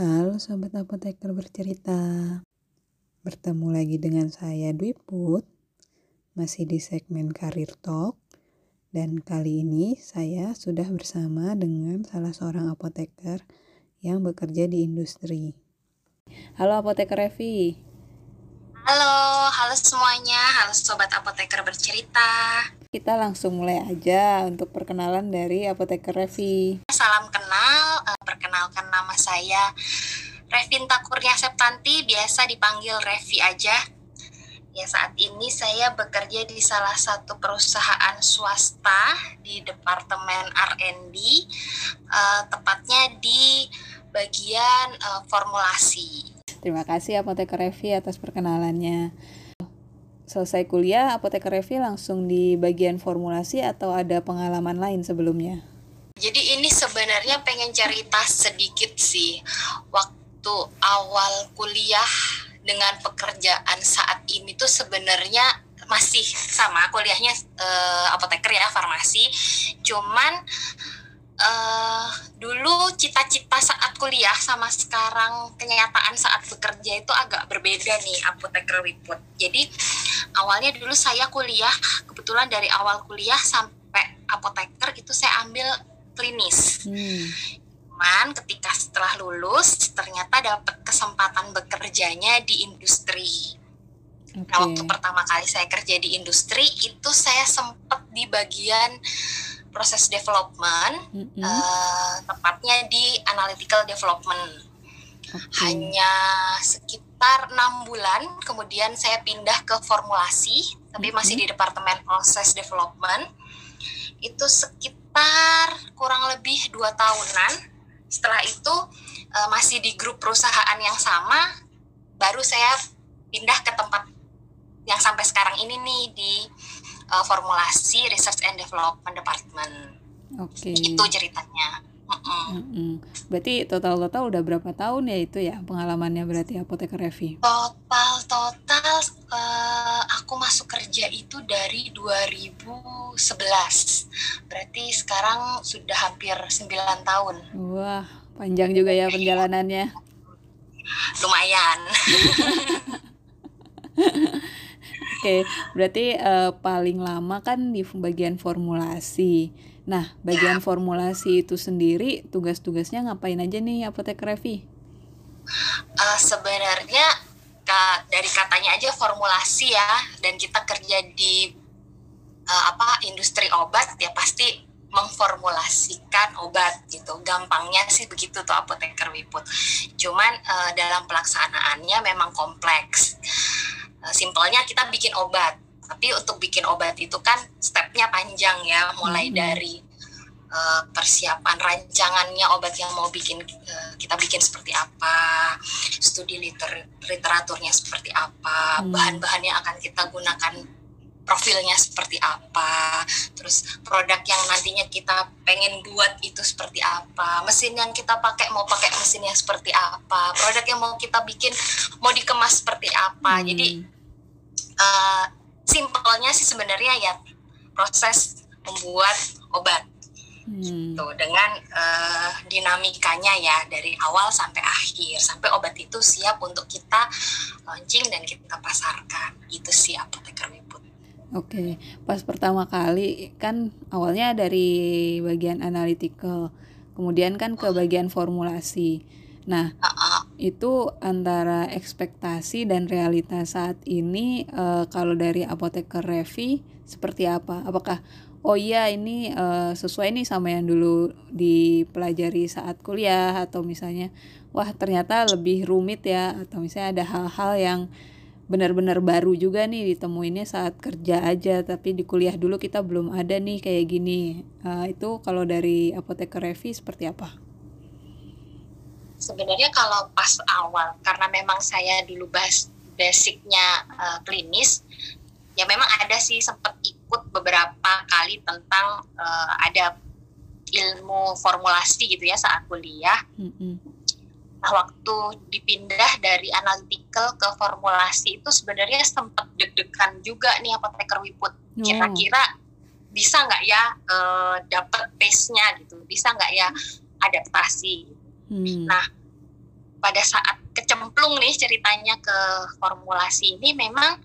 Halo Sobat Apoteker bercerita. Bertemu lagi dengan saya Dwi Put. Masih di segmen Karir Talk. Dan kali ini saya sudah bersama dengan salah seorang apoteker Yang bekerja di industri. Halo Apoteker Revi. Halo, halo semuanya, halo Sobat Apoteker bercerita Kita langsung mulai aja untuk perkenalan dari Apoteker Revi Salam kenal, uh, perkenalkan nama saya Revinta Kurnia Septanti, biasa dipanggil Revi aja. Ya saat ini saya bekerja di salah satu perusahaan swasta di Departemen R&D, uh, tepatnya di bagian uh, formulasi. Terima kasih Apoteker Revi atas perkenalannya. Selesai kuliah, Apoteker Revi langsung di bagian formulasi atau ada pengalaman lain sebelumnya? Jadi ini sebenarnya pengen cerita sedikit sih. Waktu awal kuliah dengan pekerjaan saat ini tuh sebenarnya masih sama kuliahnya uh, apoteker ya farmasi. Cuman uh, dulu cita-cita saat kuliah sama sekarang kenyataan saat bekerja itu agak berbeda nih apoteker Wiput. Jadi awalnya dulu saya kuliah kebetulan dari awal kuliah sampai apoteker itu saya ambil klinis. Hmm. Cuman ketika setelah lulus ternyata dapat kesempatan bekerjanya di industri. Okay. Nah waktu pertama kali saya kerja di industri itu saya sempat di bagian proses development, mm -hmm. uh, tepatnya di analytical development. Okay. Hanya sekitar enam bulan, kemudian saya pindah ke formulasi, tapi mm -hmm. masih di departemen proses development. Itu sekitar sekitar kurang lebih dua tahunan. Setelah itu uh, masih di grup perusahaan yang sama, baru saya pindah ke tempat yang sampai sekarang ini nih di uh, formulasi Research and Development Department. Oke. Okay. Itu ceritanya. Mm-mm. Berarti total-total udah berapa tahun ya itu ya pengalamannya berarti apoteker Revi? Total total uh, aku masuk kerja itu dari 2011. Berarti sekarang sudah hampir 9 tahun. Wah, panjang juga ya perjalanannya. Lumayan. Oke, berarti uh, paling lama kan di bagian formulasi. Nah, bagian formulasi itu sendiri tugas-tugasnya ngapain aja nih apoteker Revi? Uh, sebenarnya ka, dari katanya aja formulasi ya, dan kita kerja di uh, apa industri obat ya pasti memformulasikan obat gitu. Gampangnya sih begitu tuh apoteker Wiput. Cuman uh, dalam pelaksanaannya memang kompleks. Uh, simpelnya kita bikin obat tapi untuk bikin obat itu kan stepnya panjang ya mulai hmm. dari uh, persiapan rancangannya obat yang mau bikin uh, kita bikin seperti apa studi liter literaturnya seperti apa hmm. bahan-bahan yang akan kita gunakan profilnya seperti apa, terus produk yang nantinya kita pengen buat itu seperti apa, mesin yang kita pakai mau pakai mesin yang seperti apa, produk yang mau kita bikin mau dikemas seperti apa. Hmm. Jadi uh, simpelnya sih sebenarnya ya proses membuat obat hmm. gitu dengan uh, dinamikanya ya dari awal sampai akhir sampai obat itu siap untuk kita launching dan kita pasarkan itu sih apoteker Wiput. Oke, okay. pas pertama kali kan awalnya dari bagian analytical, kemudian kan ke bagian formulasi. Nah, uh -uh. Itu antara ekspektasi dan realitas saat ini uh, kalau dari apoteker Revi seperti apa? Apakah oh iya ini uh, sesuai nih sama yang dulu dipelajari saat kuliah atau misalnya wah ternyata lebih rumit ya atau misalnya ada hal-hal yang benar-benar baru juga nih ditemuinnya saat kerja aja tapi di kuliah dulu kita belum ada nih kayak gini uh, itu kalau dari apoteker Revi seperti apa? Sebenarnya kalau pas awal karena memang saya dulu bahas basicnya uh, klinis ya memang ada sih sempat ikut beberapa kali tentang uh, ada ilmu formulasi gitu ya saat kuliah. Mm-hmm. Nah waktu dipindah dari analytical ke formulasi itu sebenarnya sempat deg-degan juga nih apoteker Wiput. Oh. Kira-kira bisa nggak ya uh, dapet pace-nya gitu, bisa nggak ya adaptasi. Hmm. Nah pada saat kecemplung nih ceritanya ke formulasi ini memang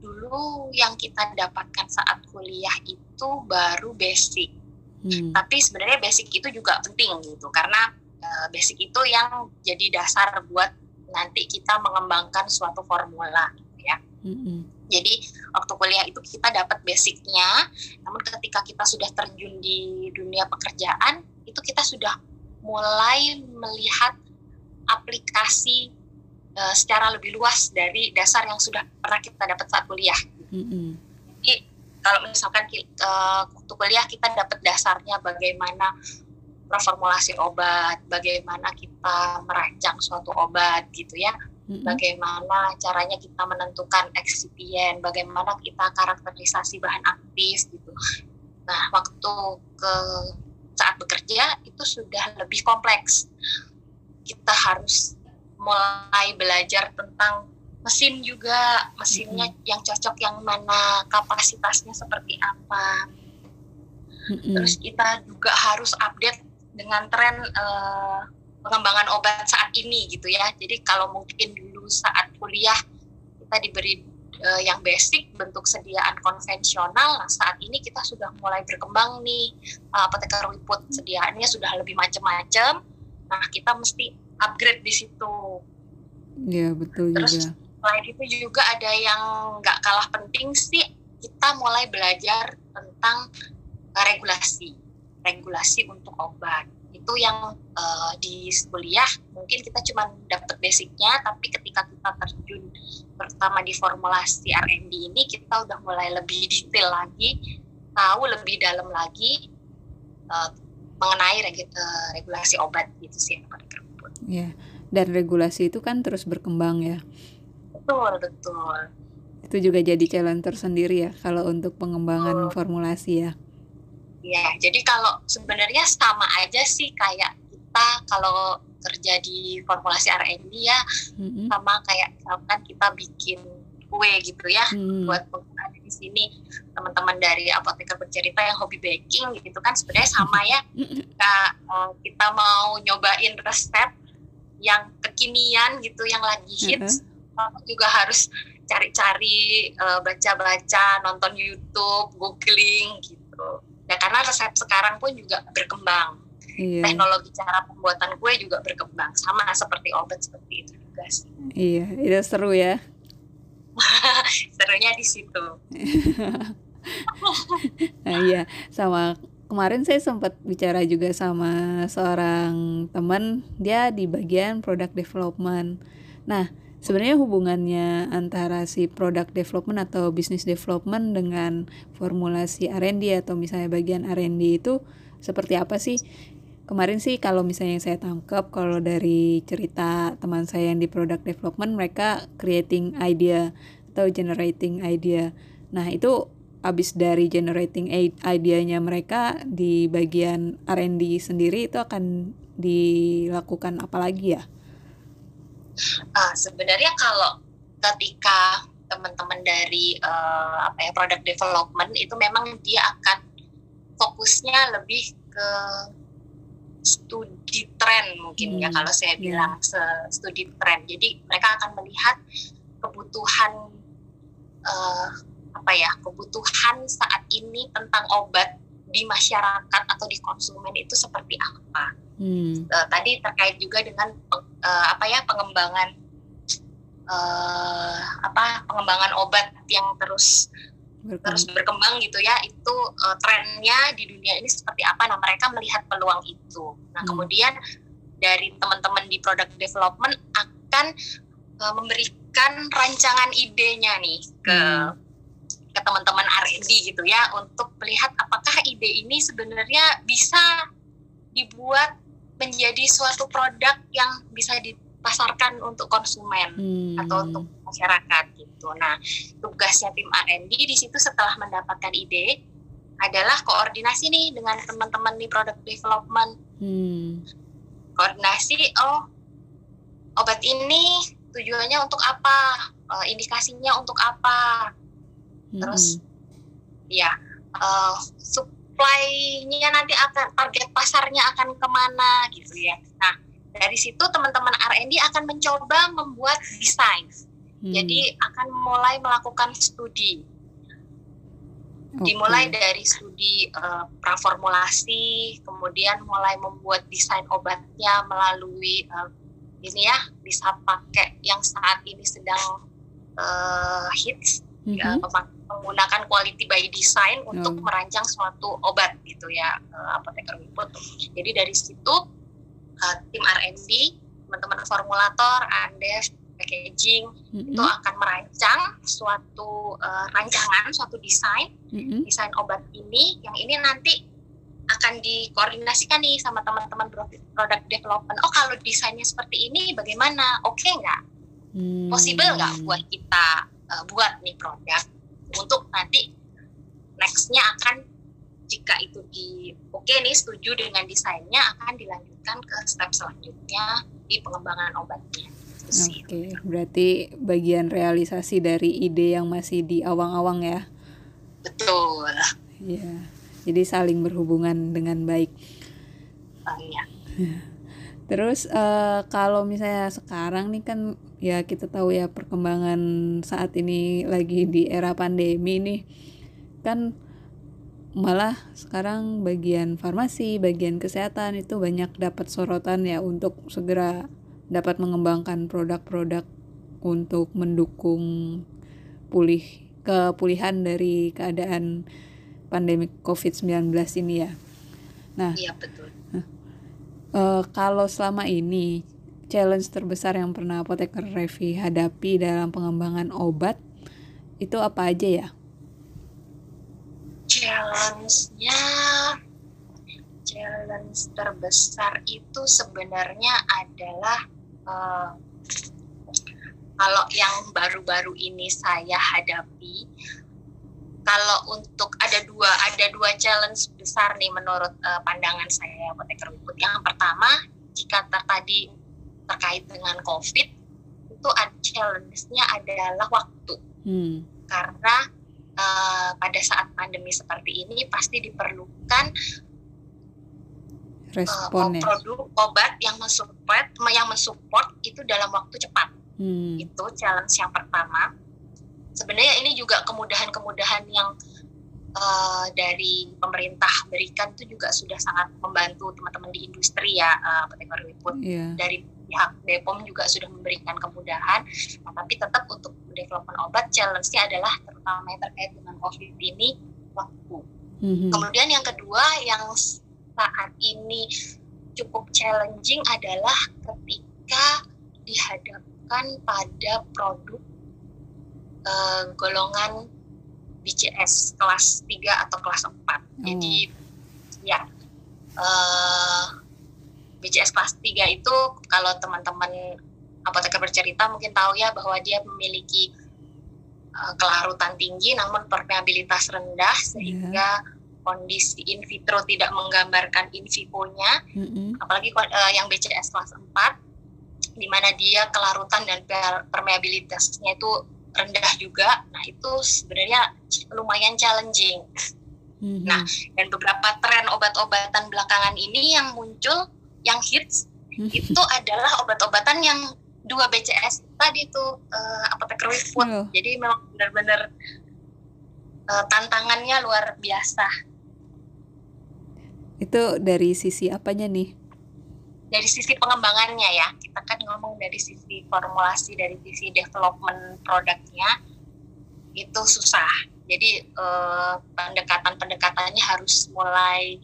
dulu yang kita dapatkan saat kuliah itu baru basic. Hmm. Tapi sebenarnya basic itu juga penting gitu karena uh, basic itu yang jadi dasar buat nanti kita mengembangkan suatu formula gitu ya. Hmm. Jadi waktu kuliah itu kita dapat basicnya, namun ketika kita sudah terjun di dunia pekerjaan itu kita sudah mulai melihat aplikasi uh, secara lebih luas dari dasar yang sudah pernah kita dapat saat kuliah. Mm-hmm. Jadi kalau misalkan uh, waktu kuliah kita dapat dasarnya bagaimana reformulasi obat, bagaimana kita merancang suatu obat gitu ya, mm-hmm. bagaimana caranya kita menentukan eksipien, bagaimana kita karakterisasi bahan aktif gitu. Nah waktu ke saat bekerja itu sudah lebih kompleks kita harus mulai belajar tentang mesin juga mesinnya mm-hmm. yang cocok yang mana kapasitasnya seperti apa mm-hmm. terus kita juga harus update dengan tren uh, pengembangan obat saat ini gitu ya jadi kalau mungkin dulu saat kuliah kita diberi uh, yang basic bentuk sediaan konvensional nah saat ini kita sudah mulai berkembang nih uh, apoteker wiput sediaannya sudah lebih macam-macam Nah, kita mesti upgrade di situ. Iya, betul Terus, juga. Selain itu juga ada yang nggak kalah penting sih, kita mulai belajar tentang regulasi, regulasi untuk obat. Itu yang uh, di kuliah mungkin kita cuma dapat basicnya, tapi ketika kita terjun pertama di formulasi R&D ini, kita udah mulai lebih detail lagi, tahu lebih dalam lagi uh, mengenai uh, regulasi obat gitu sih yang paling. Ya, dan regulasi itu kan terus berkembang ya. Betul betul. Itu juga jadi challenge tersendiri ya kalau untuk pengembangan oh. formulasi ya. Ya, jadi kalau sebenarnya sama aja sih kayak kita kalau kerja di formulasi R&D ya mm-hmm. sama kayak misalkan kita bikin kue gitu ya hmm. buat penggunaan di sini teman-teman dari apoteker bercerita yang hobi baking gitu kan sebenarnya sama ya kita, uh, kita mau nyobain resep yang kekinian gitu yang lagi hits uh-huh. juga harus cari-cari uh, baca-baca nonton YouTube googling gitu ya karena resep sekarang pun juga berkembang. Iya. teknologi cara pembuatan kue juga berkembang. Sama seperti obat seperti itu juga sih. Iya itu seru ya. Serunya di situ. Nah, iya. Sama kemarin saya sempat bicara juga sama seorang teman. Dia di bagian product development. Nah sebenarnya hubungannya antara si product development atau business development dengan formulasi R&D atau misalnya bagian R&D itu seperti apa sih kemarin sih kalau misalnya yang saya tangkap kalau dari cerita teman saya yang di product development mereka creating idea atau generating idea nah itu habis dari generating idenya mereka di bagian R&D sendiri itu akan dilakukan apa lagi ya? Uh, sebenarnya kalau ketika teman-teman dari uh, apa ya product development itu memang dia akan fokusnya lebih ke studi tren mungkin ya, hmm. ya kalau saya iya. bilang yeah. studi tren. Jadi mereka akan melihat kebutuhan uh, apa ya kebutuhan saat ini tentang obat di masyarakat atau di konsumen itu seperti apa. Hmm. Uh, tadi terkait juga dengan uh, apa ya pengembangan uh, apa pengembangan obat yang terus berkembang. terus berkembang gitu ya itu uh, trennya di dunia ini seperti apa nah mereka melihat peluang itu nah hmm. kemudian dari teman-teman di product development akan uh, memberikan rancangan idenya nih ke hmm. ke teman-teman R&D gitu ya untuk melihat apakah ide ini sebenarnya bisa dibuat menjadi suatu produk yang bisa di pasarkan untuk konsumen hmm. atau untuk masyarakat gitu. Nah, tugasnya tim R&D di situ setelah mendapatkan ide adalah koordinasi nih dengan teman-teman di product development. Hmm. Koordinasi, oh obat ini tujuannya untuk apa, uh, indikasinya untuk apa, hmm. terus ya uh, supply-nya nanti akan target pasarnya akan ke mana gitu ya. Nah dari situ teman-teman R&D akan mencoba membuat desain. Hmm. Jadi akan mulai melakukan studi. Okay. Dimulai dari studi uh, praformulasi, kemudian mulai membuat desain obatnya melalui uh, ini ya bisa pakai yang saat ini sedang uh, hits ya, menggunakan quality by design untuk oh. merancang suatu obat gitu ya uh, apoteker input. Jadi dari situ uh, tim R&D, teman-teman formulator, Andes, packaging mm-hmm. itu akan merancang suatu uh, rancangan, suatu desain, mm-hmm. desain obat ini yang ini nanti akan dikoordinasikan nih sama teman-teman product development. Oh kalau desainnya seperti ini bagaimana? Oke okay nggak? Hmm. Possible nggak buat kita uh, buat nih produk untuk nanti nextnya akan jika itu di oke okay nih setuju dengan desainnya akan dilanjutkan ke step selanjutnya di pengembangan obatnya. Oke, okay. berarti bagian realisasi dari ide yang masih di awang-awang ya? Betul. Iya, jadi saling berhubungan dengan baik. Oh, iya. Terus uh, kalau misalnya sekarang nih kan ya kita tahu ya perkembangan saat ini lagi di era pandemi nih kan malah sekarang bagian farmasi, bagian kesehatan itu banyak dapat sorotan ya untuk segera dapat mengembangkan produk-produk untuk mendukung pulih kepulihan dari keadaan pandemi COVID-19 ini ya. Nah, iya betul. Uh, kalau selama ini challenge terbesar yang pernah apoteker Revi hadapi dalam pengembangan obat itu apa aja ya? challenge-nya challenge terbesar itu sebenarnya adalah uh, kalau yang baru-baru ini saya hadapi kalau untuk ada dua ada dua challenge besar nih menurut uh, pandangan saya apoteker. Yang pertama jika tadi terkait dengan COVID itu ada challenge-nya adalah waktu hmm. karena uh, pada saat pandemi seperti ini pasti diperlukan Respon, uh, produk obat yang mensupport yang mensupport itu dalam waktu cepat hmm. itu challenge yang pertama sebenarnya ini juga kemudahan-kemudahan yang uh, dari pemerintah berikan itu juga sudah sangat membantu teman-teman di industri ya uh, yeah. dari pihak BPOM juga sudah memberikan kemudahan, nah, tapi tetap untuk development obat challenge-nya adalah terutama yang terkait dengan COVID ini waktu. Mm-hmm. Kemudian yang kedua yang saat ini cukup challenging adalah ketika dihadapkan pada produk uh, golongan BCS kelas 3 atau kelas 4. Mm. Jadi ya uh, BCS kelas 3 itu kalau teman-teman apoteker bercerita mungkin tahu ya bahwa dia memiliki uh, kelarutan tinggi namun permeabilitas rendah iya. sehingga yeah. kondisi in vitro tidak menggambarkan in vivo-nya mm -hmm. apalagi uh, yang BCS kelas 4 di mana dia kelarutan dan permeabilitasnya itu rendah juga nah itu sebenarnya lumayan challenging mm -hmm. nah dan beberapa tren obat-obatan belakangan ini yang muncul yang hits hmm. itu adalah obat-obatan yang dua BCS tadi tuh uh, apoteker food. Oh. Jadi memang benar-benar uh, tantangannya luar biasa. Itu dari sisi apanya nih? Dari sisi pengembangannya ya. Kita kan ngomong dari sisi formulasi, dari sisi development produknya itu susah. Jadi uh, pendekatan-pendekatannya harus mulai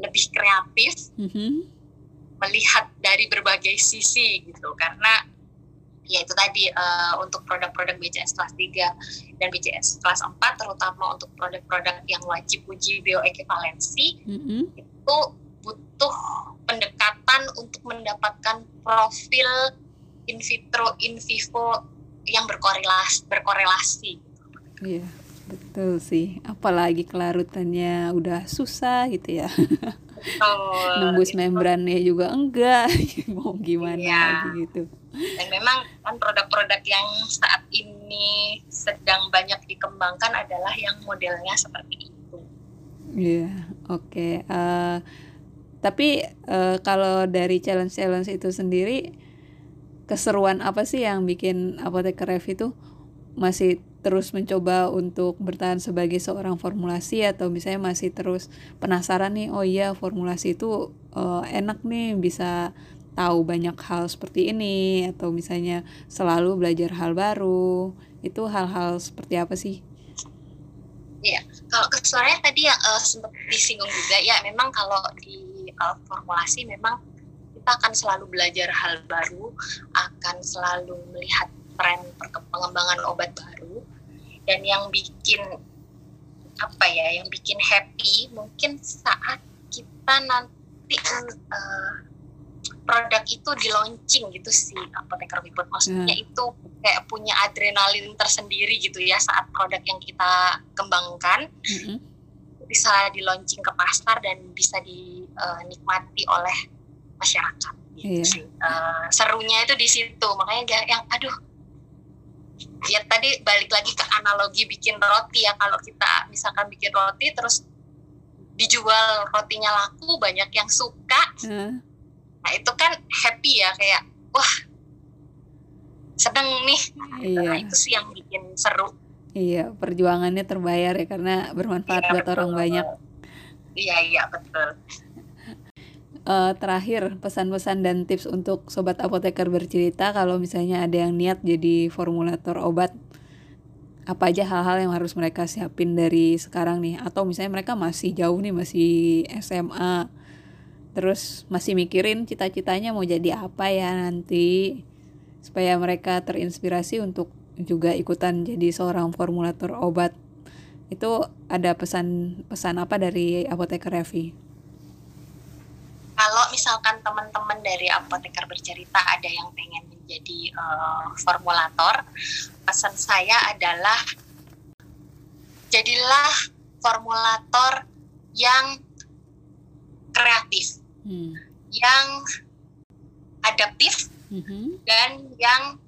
lebih kreatif. Mm -hmm melihat dari berbagai sisi gitu karena ya itu tadi uh, untuk produk-produk BCS kelas 3 dan BCS kelas 4 terutama untuk produk-produk yang wajib uji bioequivalensi mm -hmm. itu butuh pendekatan untuk mendapatkan profil in vitro in vivo yang berkorelasi berkorelasi Iya, betul sih. Apalagi kelarutannya udah susah gitu ya. Betul, nembus gitu. membrannya juga enggak mau gimana iya. lagi gitu dan memang kan produk-produk yang saat ini sedang banyak dikembangkan adalah yang modelnya seperti itu iya yeah, oke okay. uh, tapi uh, kalau dari challenge challenge itu sendiri keseruan apa sih yang bikin apoteker ref itu masih terus mencoba untuk bertahan sebagai seorang formulasi atau misalnya masih terus penasaran nih oh iya formulasi itu uh, enak nih bisa tahu banyak hal seperti ini atau misalnya selalu belajar hal baru itu hal-hal seperti apa sih? Iya, kalau kesuaranya tadi yang uh, sempat disinggung juga ya memang kalau di uh, formulasi memang kita akan selalu belajar hal baru, akan selalu melihat tren pengembangan obat baru dan yang bikin apa ya, yang bikin happy mungkin saat kita nanti uh, produk itu di launching gitu sih apoteker Wiput maksudnya hmm. itu kayak punya adrenalin tersendiri gitu ya saat produk yang kita kembangkan hmm. bisa di launching ke pasar dan bisa dinikmati uh, oleh masyarakat gitu yeah. sih uh, serunya itu di situ makanya yang aduh ya tadi balik lagi ke analogi bikin roti ya kalau kita misalkan bikin roti terus dijual rotinya laku banyak yang suka hmm. nah itu kan happy ya kayak wah sedang nih iya. nah itu sih yang bikin seru iya perjuangannya terbayar ya karena bermanfaat iya, buat betul. orang banyak iya iya betul uh, terakhir pesan-pesan dan tips untuk sobat apoteker bercerita kalau misalnya ada yang niat jadi formulator obat apa aja hal-hal yang harus mereka siapin dari sekarang nih atau misalnya mereka masih jauh nih masih SMA terus masih mikirin cita-citanya mau jadi apa ya nanti supaya mereka terinspirasi untuk juga ikutan jadi seorang formulator obat itu ada pesan pesan apa dari apoteker Revi? Misalkan teman-teman dari apoteker bercerita ada yang pengen menjadi uh, formulator, pesan saya adalah jadilah formulator yang kreatif, hmm. yang adaptif, hmm. dan yang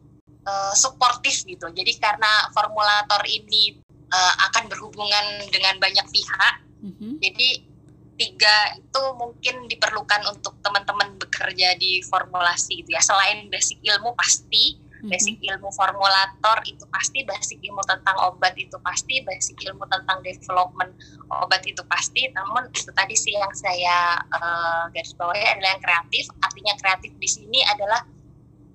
uh, suportif gitu. Jadi karena formulator ini uh, akan berhubungan dengan banyak pihak, hmm. jadi tiga itu mungkin diperlukan untuk teman-teman bekerja di formulasi gitu ya selain basic ilmu pasti basic ilmu formulator itu pasti basic ilmu tentang obat itu pasti basic ilmu tentang development obat itu pasti namun itu tadi sih yang saya uh, garis bawahi adalah yang kreatif artinya kreatif di sini adalah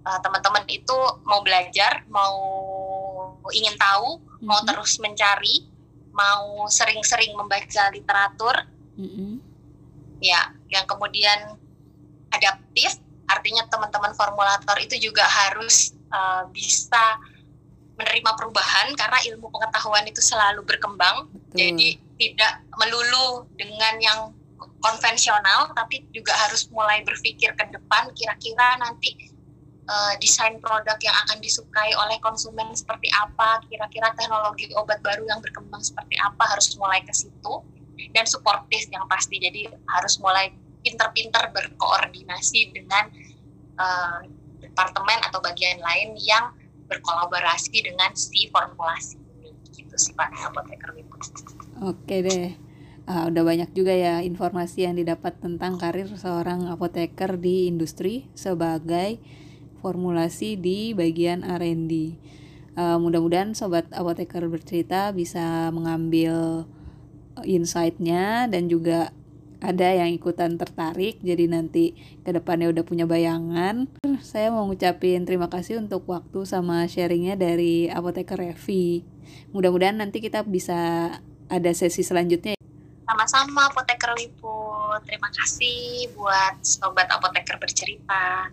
uh, teman-teman itu mau belajar mau ingin tahu mm-hmm. mau terus mencari mau sering-sering membaca literatur Mm-hmm. Ya, yang kemudian adaptif, artinya teman-teman formulator itu juga harus uh, bisa menerima perubahan karena ilmu pengetahuan itu selalu berkembang. Betul. Jadi tidak melulu dengan yang konvensional, tapi juga harus mulai berpikir ke depan kira-kira nanti uh, desain produk yang akan disukai oleh konsumen seperti apa, kira-kira teknologi obat baru yang berkembang seperti apa, harus mulai ke situ dan suportif yang pasti jadi harus mulai pinter-pinter berkoordinasi dengan uh, departemen atau bagian lain yang berkolaborasi dengan si formulasi gitu sih Pak Apoteker Oke deh. Uh, udah banyak juga ya informasi yang didapat tentang karir seorang apoteker di industri sebagai formulasi di bagian R&D. Uh, mudah-mudahan sobat apoteker bercerita bisa mengambil insightnya dan juga ada yang ikutan tertarik jadi nanti ke depannya udah punya bayangan. Saya mau ngucapin terima kasih untuk waktu sama sharingnya dari apoteker Revi. Mudah-mudahan nanti kita bisa ada sesi selanjutnya. Sama-sama apoteker Liput terima kasih buat sobat apoteker bercerita